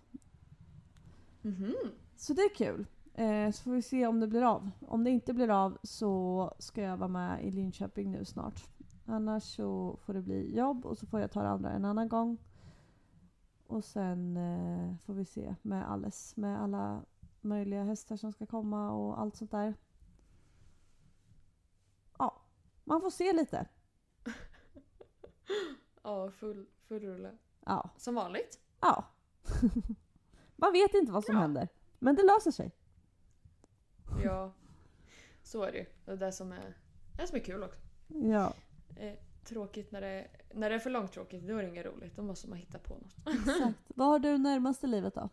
Mhm. Så det är kul. Eh, så får vi se om det blir av. Om det inte blir av så ska jag vara med i Linköping nu snart. Annars så får det bli jobb och så får jag ta det andra en annan gång. Och sen eh, får vi se med Alice, med alla möjliga hästar som ska komma och allt sånt där. Ja, man får se lite. Ja, full, full rulle. Ja, Som vanligt. ja. man vet inte vad som Ja. händer. Men det löser sig. Ja, så är det ju. Det är det som är, det som är kul också. Ja. Eh, tråkigt när det, när det är för långtråkigt. Då är det inget roligt. Då måste man hitta på något. Exakt. Vad har du närmaste livet då?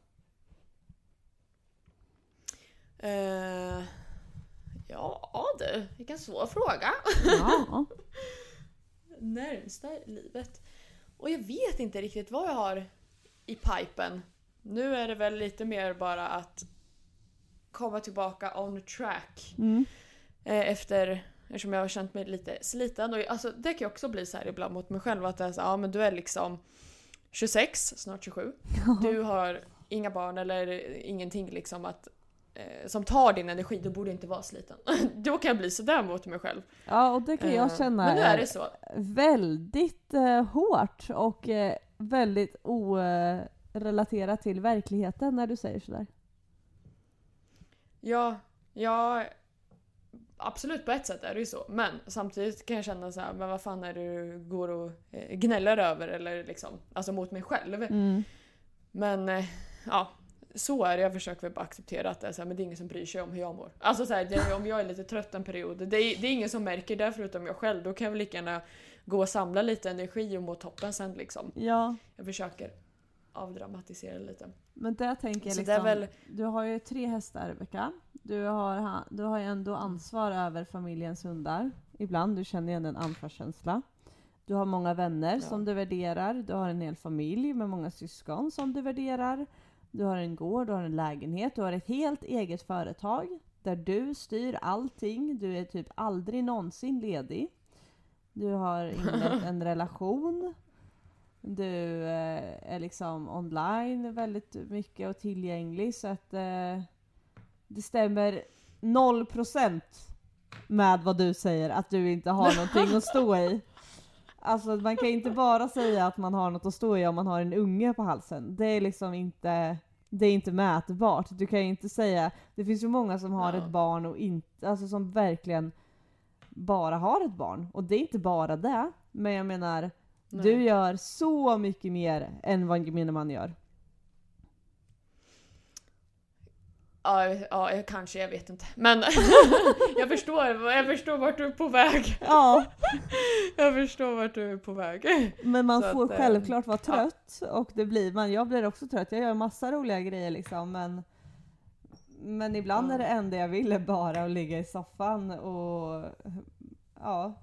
Eh, ja du, vilken svår fråga. Ja. Närmsta livet. Och jag vet inte riktigt vad jag har i pipen. Nu är det väl lite mer bara att komma tillbaka on track. Mm. Eh, efter, eftersom jag har känt mig lite sliten. Och alltså, det kan ju också bli så här ibland mot mig själv att det är så, ja men du är liksom 26, snart 27. Du har inga barn eller ingenting liksom att eh, som tar din energi, du borde inte vara sliten. Då kan jag bli sådär mot mig själv. ja, och det kan jag Eh, känna Men nu är det så. väldigt eh, hårt och eh, väldigt orelaterat till verkligheten när du säger sådär. Ja, ja, absolut på ett sätt är det ju så. Men samtidigt kan jag känna så här, men vad fan är det du går och eh, gnäller över eller liksom, alltså mot mig själv. Mm. Men eh, ja, så är det. Jag försöker väl bara acceptera att det är så här, men det är ingen som bryr sig om hur jag mår. Alltså så här, det, om jag är lite trött en period, det är, det är ingen som märker det förutom jag själv. Då kan jag väl lika gärna gå och samla lite energi och må toppen sen liksom. Ja, Jag försöker avdramatisera lite. Men där tänker jag liksom, väl, du har ju tre hästar Rebecka. Du har, ha- du har ju ändå ansvar över familjens hundar. Ibland, du känner igen en ansvarskänsla. Du har många vänner Ja. som du värderar. Du har en hel familj med många syskon som du värderar. Du har en gård, du har en lägenhet, du har ett helt eget företag där du styr allting. Du är typ aldrig någonsin ledig. Du har inlett en relation. Du eh, är liksom online väldigt mycket och tillgänglig så att eh, det stämmer 0% med vad du säger att du inte har någonting att stå i. Alltså man kan inte bara säga att man har något att stå i om man har en unge på halsen. Det är liksom inte det är inte mätbart. Du kan ju inte säga, det finns ju många som har Ja. ett barn och inte, alltså som verkligen bara har ett barn. Och det är inte bara det. Men jag menar, nej. du gör så mycket mer än vad gemene man gör. Ja, ja, kanske, jag vet inte. Men jag förstår, jag förstår vart du är på väg. Ja, Jag förstår vart du är på väg. men man Så får att, eh, självklart vara ja. trött och det blir man. Jag blir också trött. Jag gör massa roliga grejer liksom men men ibland Ja. är det enda jag vill är bara att ligga i soffan och ja,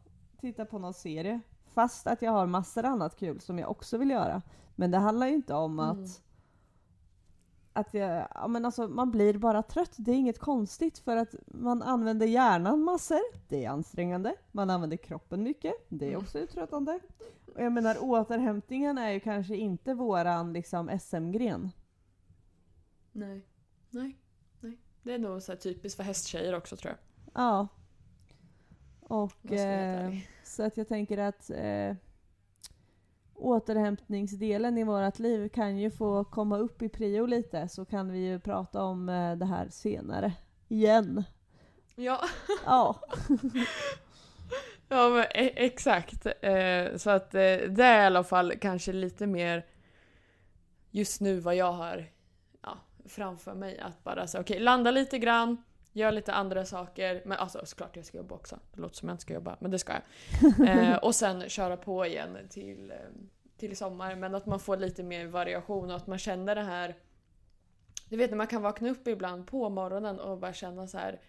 titta på någon serie. Fast att jag har massor annat kul som jag också vill göra. Men det handlar ju inte om Mm. att att jag, ja men alltså man blir bara trött. Det är inget konstigt för att man använder hjärnan massor. Det är ansträngande. Man använder kroppen mycket. Det är Mm. också uttröttande. Och jag menar återhämtningen är ju kanske inte våran liksom SM-gren. Nej, nej, nej. Det är nog så typiskt för hästtjejer också tror jag. Ja. Och eh. Så att jag tänker att eh, återhämtningsdelen i vårt liv kan ju få komma upp i prio lite så kan vi ju prata om eh, det här senare. Igen. Ja, Ja. ja men e- exakt. Eh, så att eh, det är i alla fall kanske lite mer just nu vad jag har ja, framför mig. Att bara säga okej, landa lite grann, gör lite andra saker. Men alltså såklart jag ska jobba också. Det låter som jag inte ska jobba, men det ska jag. Eh, och sen köra på igen till, eh, till sommar. Men att man får lite mer variation och att man känner det här du vet när man kan vakna upp ibland på morgonen och bara känna så här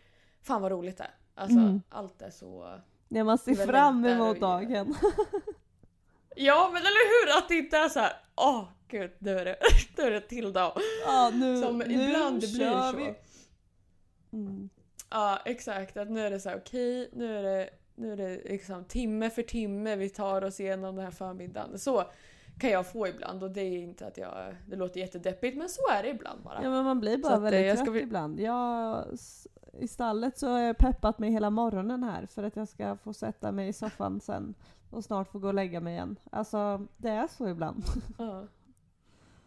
Fan vad roligt det är. Alltså Mm. allt är så... När man ser fram emot dagen. Ja men eller hur! Att det inte är så här. Åh gud, nu är det, nu är det till dag. Ja, nu, Som nu ibland det blir så. vi. Mm. Ja exakt, att nu är det så här okej, nu är det, nu är det liksom timme för timme vi tar oss igenom den här förmiddagen. Så kan jag få ibland och det är inte att jag, det låter jättedeppigt men så är det ibland bara. Ja men man blir bara Så att, eh, väldigt jag trött ibland. Jag, I stallet så har jag peppat mig hela morgonen här för att jag ska få sätta mig i soffan sen och snart få gå och lägga mig igen. Alltså det är så ibland. Ja.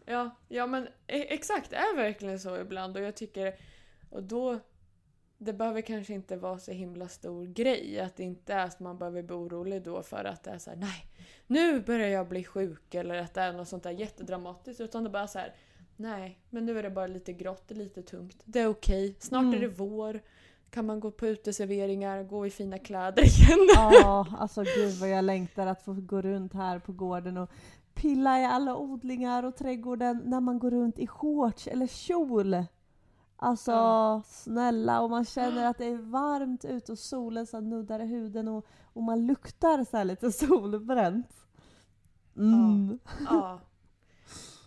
Ja, ja men e- exakt, det är verkligen så ibland och jag tycker och då det behöver kanske inte vara så himla stor grej. Att det inte är att man behöver bli orolig då för att det är så här: nej, nu börjar jag bli sjuk eller att det är något sånt där jättedramatiskt. Utan det bara så här: nej, men nu är det bara lite grått, lite tungt. Det är okej, snart Mm. är det vår. kan man gå på uteserveringar, gå i fina kläder igen. Ja, alltså gud vad jag längtar att få gå runt här på gården och pilla i alla odlingar och trädgården när man går runt i shorts eller kjol. Alltså Ja. snälla, och man känner att det är varmt ute och solen så nuddar i huden och, och man luktar så lite solbränt. Mm. Ja.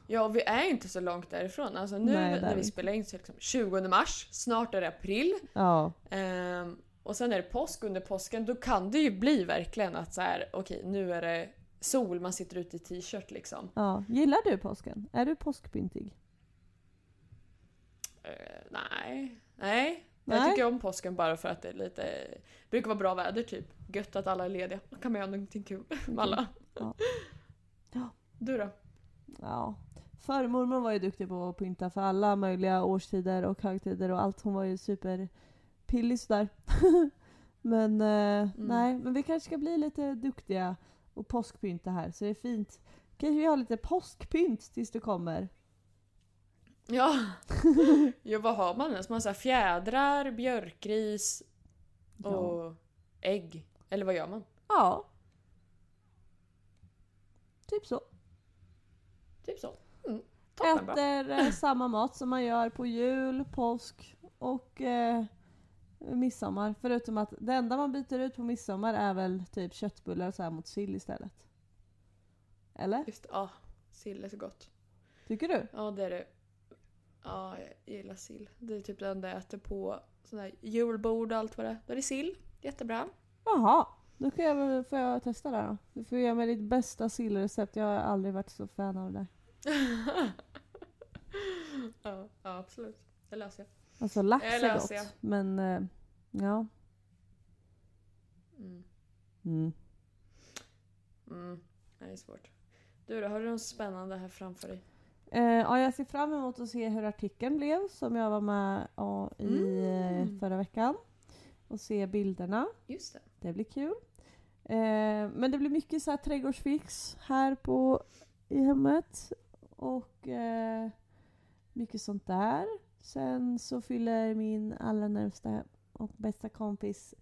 Ja, vi är inte så långt därifrån. Alltså nu Nej, när vi spelar in så är det liksom 20 mars, snart är det april. Ja. Ehm, och sen är det påsk under påsken. Då kan det ju bli verkligen att så här, okej nu är det sol, man sitter ute i t-shirt liksom. ja. Gillar du påsken? Är du påskpyntig? Eh, nej. Nej. Jag Nej. tycker om påsken bara för att det är lite, brukar vara bra väder typ. Gött att alla är lediga. Då kan man göra någonting kul med alla. Ja. Ja. Du då? Ja. Förmormor var ju duktig på att pynta för alla möjliga årstider och högtider och allt. Hon var ju superpillig sådär. men eh, nej, men vi kanske ska bli lite duktiga och påskpynta här så det är fint. Kanske vi har lite påskpynt tills du kommer. Ja. ja, vad har man ens? Man har fjädrar, björkris och ägg. Eller vad gör man? Ja. Typ så. Typ så. Mm. Äter eh, samma mat som man gör på jul, påsk och eh, midsommar. Förutom att det enda man byter ut på midsommar är väl typ köttbullar så här mot sill istället. Eller? Just ja, sill är så gott. Tycker du? Ja, det är det. Ja, jag gillar sill. Det är typ det enda jag äter på sådana här julbord och allt vad det är. Då är det sill. Jättebra. Jaha, då kan jag, väl- får jag testa det då. Du får ge mig ditt bästa sillrecept. Jag har aldrig varit så fan av det där. ja, ja, absolut. Det löser jag. Alltså lax Jag är löser gott. Men eh, ja. Mm. Mm. Mm. Det är svårt. Du då, har du något spännande här framför dig? Eh, ja, jag ser fram emot att se hur artikeln blev som jag var med ja, i Mm. eh, förra veckan. Och se bilderna. Just det. Det blir kul. Eh, men det blir mycket så här trädgårdsfix här på, i hemmet. Och eh, mycket sånt där. Sen så fyller min allra närmsta och bästa kompis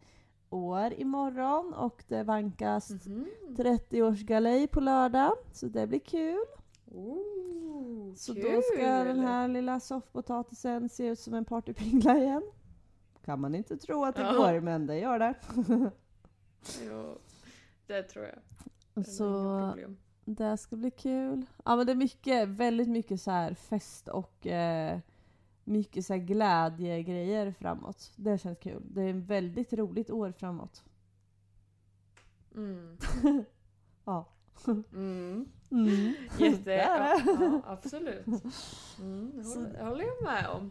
år imorgon och det vankas Mhm. 30-årsgalej på lördag. Så det blir kul. Ooh, Så kul. då ska den här lilla soffpotatisen se ut som en partypingla igen. Kan man inte tro att det Ja. går, men det gör det. Jo, det tror jag. Det Så det ska bli kul. Ja men det är mycket, väldigt mycket så här fest och eh, mycket så här glädjegrejer framåt. Det känns kul. Det är ett väldigt roligt år framåt. Mm. Ja. Mm. Mm. Jätte, ja, det. ja, absolut. Mm, det håller, det håller jag med om.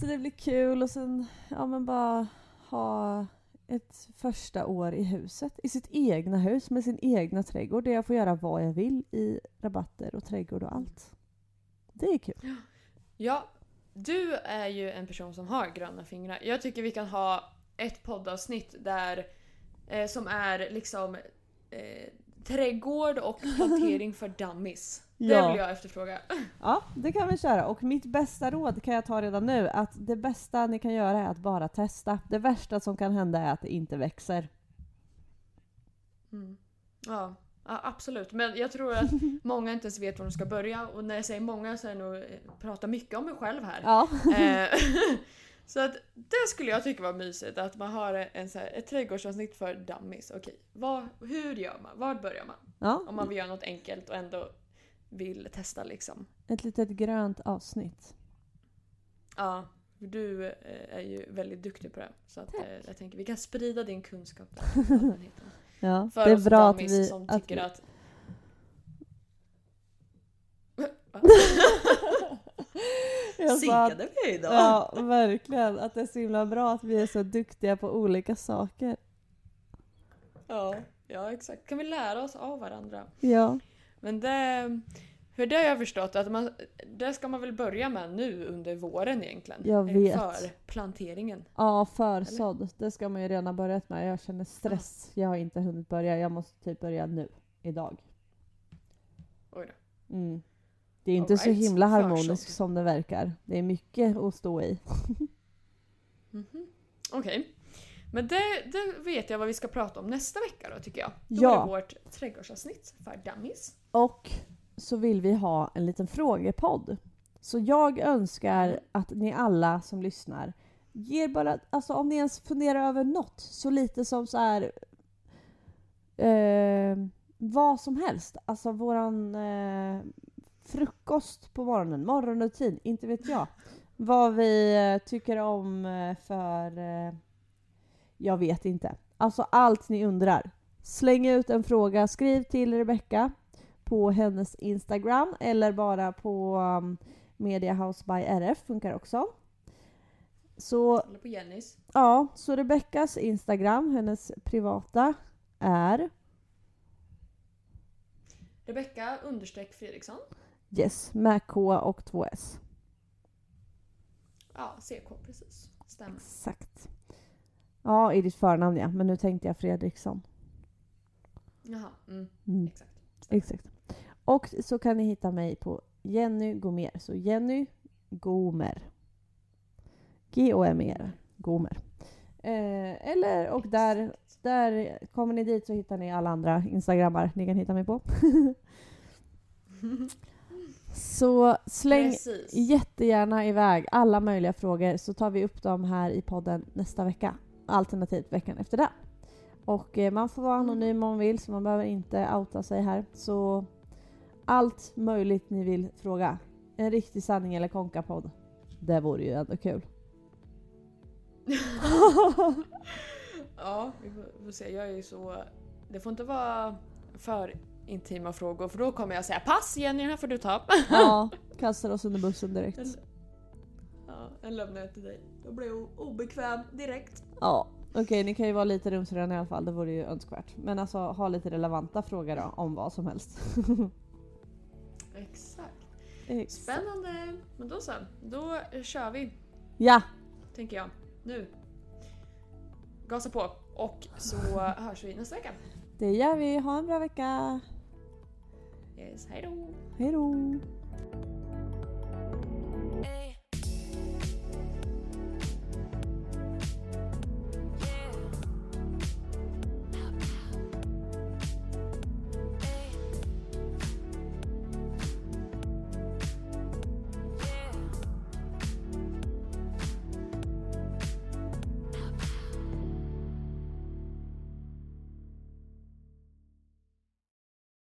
Så det blir kul och sen ja men bara ha ett första år i huset. I sitt egna hus med sin egna trädgård där jag får göra vad jag vill i rabatter och trädgård och allt. Det är kul. Ja, du är ju en person som har gröna fingrar. Jag tycker vi kan ha ett poddavsnitt där eh, som är liksom eh, trädgård och plantering för dummies. Det Ja. vill jag efterfråga. Ja, det kan vi köra. Och mitt bästa råd kan jag ta redan nu. Att det bästa ni kan göra är att bara testa. Det värsta som kan hända är att det inte växer. Mm. Ja, ja, absolut. Men jag tror att många inte ens vet var de ska börja. Och när jag säger många så är det nog eh, prata mycket om mig själv här. Ja. Så att det skulle jag tycka var mysigt att man har en, så här, ett trädgårdsavsnitt för dummies. Okej, vad, hur gör man? Var börjar man? ja. Om man vill göra något enkelt och ändå vill testa liksom. Ett litet grönt avsnitt. Ja, du eh, är ju väldigt duktig på det. Så att, Tack. eh, jag tänker vi kan sprida din kunskap där till allmänheten. Ja, För det är oss bra att vi... som Att tycker vi... att... Jag Sinkade vi idag? ja, verkligen. Att det är så himla bra att vi är så duktiga på olika saker. Ja, ja, exakt. Kan vi lära oss av varandra? Ja. Men det... För det har jag förstått att man, det ska man väl börja med nu under våren egentligen. Jag vet. För planteringen. Ja, försådd. Det ska man ju redan ha börjat med. Jag känner stress. Jag har inte hunnit börja. Jag måste typ börja nu. Idag. Oj då. Mm. Det är inte All så right. himla harmoniskt som det verkar. Det är mycket att stå i. Mhm. Okej. Men det, det vet jag vad vi ska prata om nästa vecka då tycker jag. Då Ja. är det vårt trädgårdsavsnitt för dummies. Och så vill vi ha en liten frågepodd. Så jag önskar att ni alla som lyssnar ger bara, alltså om ni ens funderar över något så lite som så här eh, vad som helst. Alltså våran eh, frukost på morgonen, morgonrutin, inte vet jag. Vad vi eh, tycker om eh, för, eh, jag vet inte. Alltså allt ni undrar. Släng ut en fråga, skriv till Rebecka på hennes Instagram eller bara på um, Media House by RF funkar också. Så Eller på Jennys. ja, så Rebeckas Instagram, hennes privata, är Rebecka understreck Fredriksson. Yes, med K och två S. Ja, CK precis. Stämmer. Exakt. Ja, i ditt förnamn ja, men nu tänkte jag Fredriksson. Jaha, mm, Mm. exakt. Exakt. Och så kan ni hitta mig på Jenny Gomer. Så Jenny Gomer. G-O-M-E-R. Gomer. Eh, eller, och där, där kommer ni dit så hittar ni alla andra instagrammar ni kan hitta mig på. så släng Precis. jättegärna iväg alla möjliga frågor så tar vi upp dem här i podden nästa vecka. Alternativt veckan efter det. Och eh, man får vara anonym om man vill så man behöver inte outa sig här. Så allt möjligt ni vill fråga. En riktig sanning eller konkapodd. Det vore ju ändå kul. Ja, vi får, vi får se. Jag är ju så... Det får inte vara för intima frågor för då kommer jag säga pass Jenny, den här får du ta. ja, kastar oss under bussen direkt. Ja, en lämnar jag till dig. Då blir jag obekväm direkt. Ja, okej ni kan ju vara lite rumsrena i alla fall. Det vore ju önskvärt. Men alltså ha lite relevanta frågor då, om vad som helst. Exakt. Exakt. Spännande! Men då så, då kör vi Ja, tänker jag. Nu. Gasa på och så hörs vi nästa vecka. det gör vi. Ha en bra vecka. Yes, hej då! Hej då!